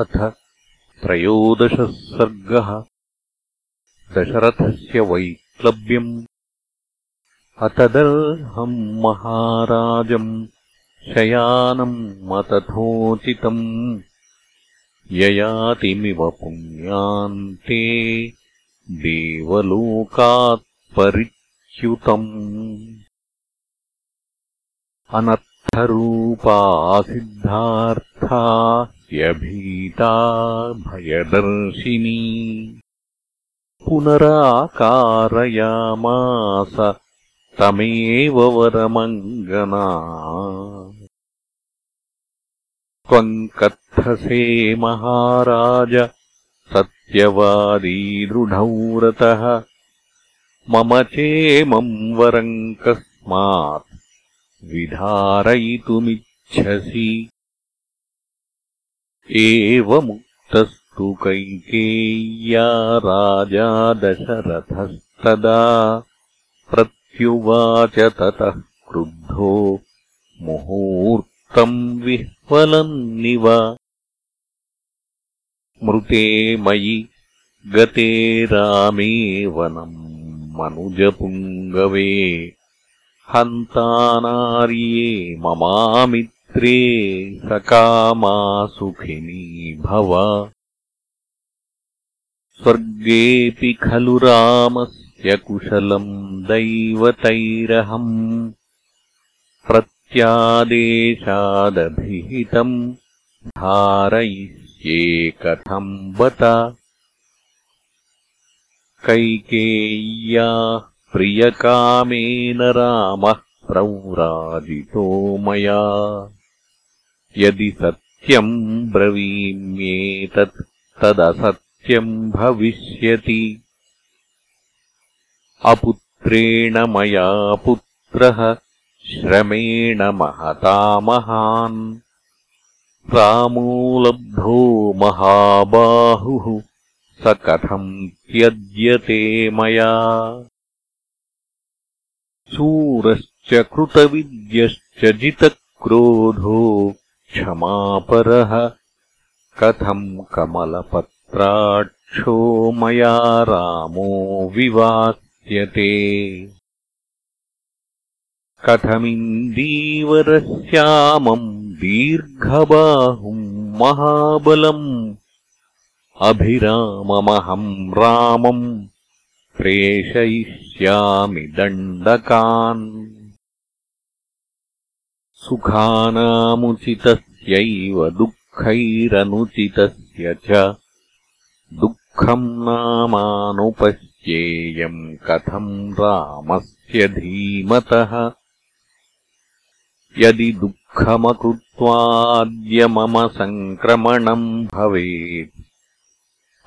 अथ त्रयोदशः सर्गः दशरथस्य वैक्लव्यम् अतदर्हम् महाराजम् शयानम् मतथोचितम्। ययातिमिव पुण्यान्ते देवलोकात् परिच्युतम्। अनर्थरूपासिद्धार्था भयदर्शिनी पुनराकारयामास तमेव वरमङ्गना। त्वम् कथसे महाराज सत्यवादी दृढव्रतः। मम चेमम् वरम् कस्मात् विधारयितुमिच्छसि एवमुक्तस्तु कैकेय्या राजा दशरथस्तदा। प्रत्युवाच ततः क्रुद्धो मुहूर्तम् विह्वलन्निव। मृते मयि गते रामे वनम् मनुजपुङ्गवे। हन्तानार्ये ममामित्रे सकामा सुखिनी भव। स्वर्गेऽपि खलु रामस्य कुशलम् दैवतैरहम्। प्रत्यादेशादभिहितम् धारयिष्ये कथम् बत कैकेय्याः प्रियकामेन रामः प्रव्राजितो मया यदि सत्यम् ब्रवीम्येतत् तदसत्यम् भविष्यति। अपुत्रेण मया पुत्रः श्रमेण महता महान्। रामो लब्धो महाबाहुः स कथम् त्यज्यते मया? शूरश्च कृतविद्यश्च जितक्रोधो क्षमापरः। कथम् कमलपत्राक्षो मया रामो विवास्यते कथमिन्दीवरश्यामम् दीर्घबाहुम् महाबलम्। अभिराममहम् रामम् प्रेषयिष्यामि दण्डकान् सुखानामुचितस्यैव दुःखैरनुचितस्य च। दुःखम् नामानुपश्येयम् कथम् रामस्य धीमतः। यदि दुःखमकृत्वाद्य मम सङ्क्रमणम् भवेत्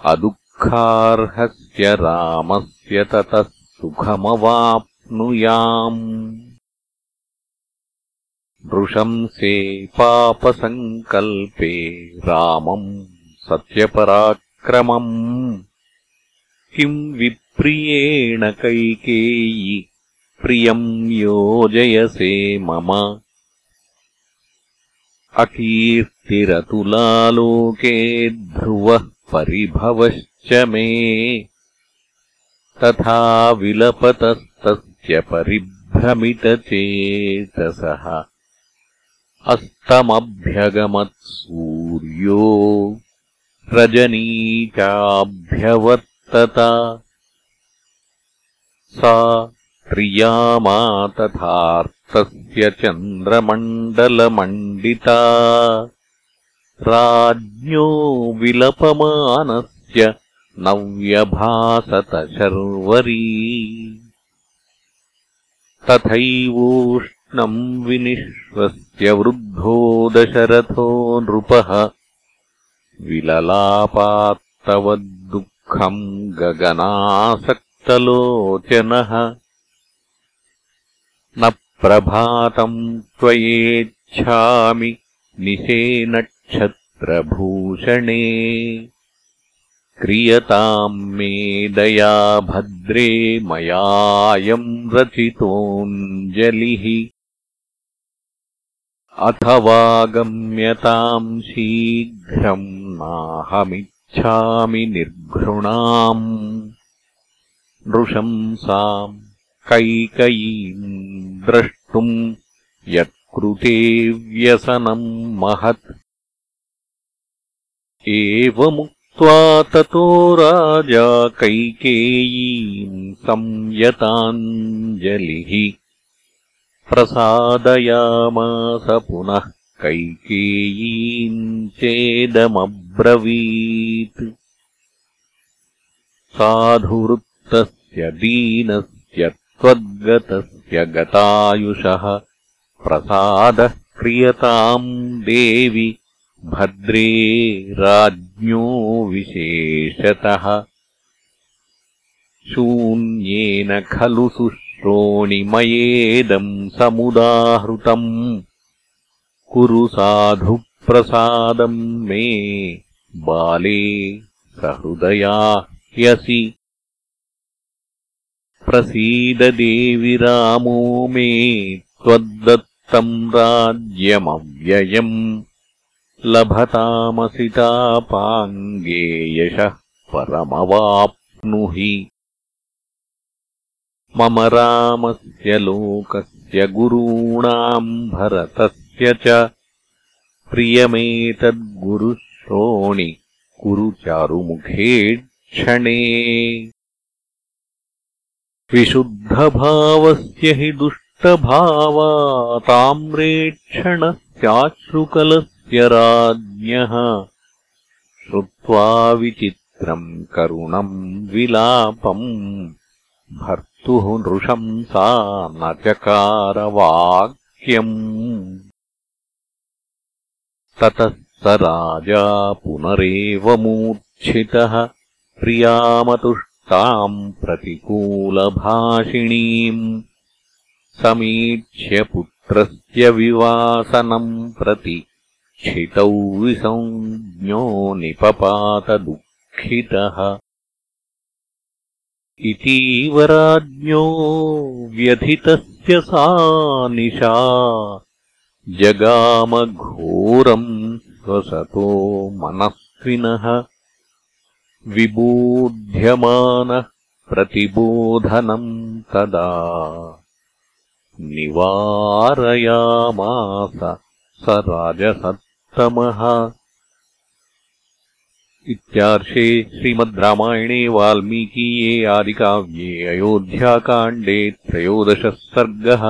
अदुःखार्हस्य रामस्य ततः सुखमवाप्नुयाम् नृशंसे पापसङ्कल्पे रामम् सत्यपराक्रमम् किम् विप्रियेण कैकेयि प्रियम् योजयसे मम। अकीर्तिरतुलालोके ध्रुवः परिभवश्च मे। तथा विलपतस्तस्य परिभ्रमितचेतसः अस्तमभ्यगमत्सूर्यो रजनी चाभ्यवर्तत सा प्रियामा तथार्तस्य चन्द्रमण्डलमण्डिता। राज्ञो विलपमानस्य नव्यभासत शर्वरी तथैवोष्णम् विनिश्वस्य वृद्धो दशरथो नृपः विललापात्तवद्दुःखम् गगनासक्तलोचनः न प्रभातम् त्वयेच्छामि निशेनक्षत्रभूषणे क्रियताम् मे दया भद्रे मयायम् रचितोऽञ्जलिः अथवागम्यताम् शीघ्रम् नाहमिच्छामि निर्घृणाम् नृशंसाम् कैकयीम् द्रष्टुम् यत्कृते व्यसनम् महत्। एवमुक्त्वा ततो राजा कैकेयीम् संयताञ्जलिः प्रसादयामास पुनः कैकेयीम् चेदमब्रवीत्। साधुवृत्तस्य दीनस्य त्वद्गतस्य गतायुषः प्रसादः क्रियताम् देवि भद्रे राज्ञो विशेषतः। शून्येन खलु शुश्रोणिमयेदम् समुदाहृतम्। कुरु साधुप्रसादम् मे बाले सहृदया ह्यसि। प्रसीददेवि रामो मे त्वद्दत्तम् राज्यमव्ययम्। लभतामसितापाङ्गे यशः परमवाप्नुहि मम रामस्य लोकस्य गुरूणाम् भरतस्य च। प्रियमेतद्गुरुश्रोणि कुरु चारुमुखे क्षणे। विशुद्धभावस्य हि दुष्टभावा ताम्रेक्षणस्याश्रुकलस्य राज्ञः। श्रुत्वा विचित्रम् करुणम् विलापम् भर्तुः नृशंसा न चकारवाक्यम् ततः स राजा पुनरेव मूर्च्छितः प्रियामतुष्टाम् प्रतिकूलभाषिणीम्। समीक्ष्य पुत्रस्य विवासनम् प्रति क्षितौ विसञ्ज्ञो निपपातदुःखितः इतीव राज्ञो व्यथितस्य सा निशा। जगामघोरम् स्वसतो मनस्विनः। विबोध्यमानः प्रतिबोधनम् तदा। निवारयामास स राजसत् इत्यार्षे श्रीमद् रामायणे वाल्मीकीये आदिकाव्ये अयोध्याकाण्डे त्रयोदशः सर्गः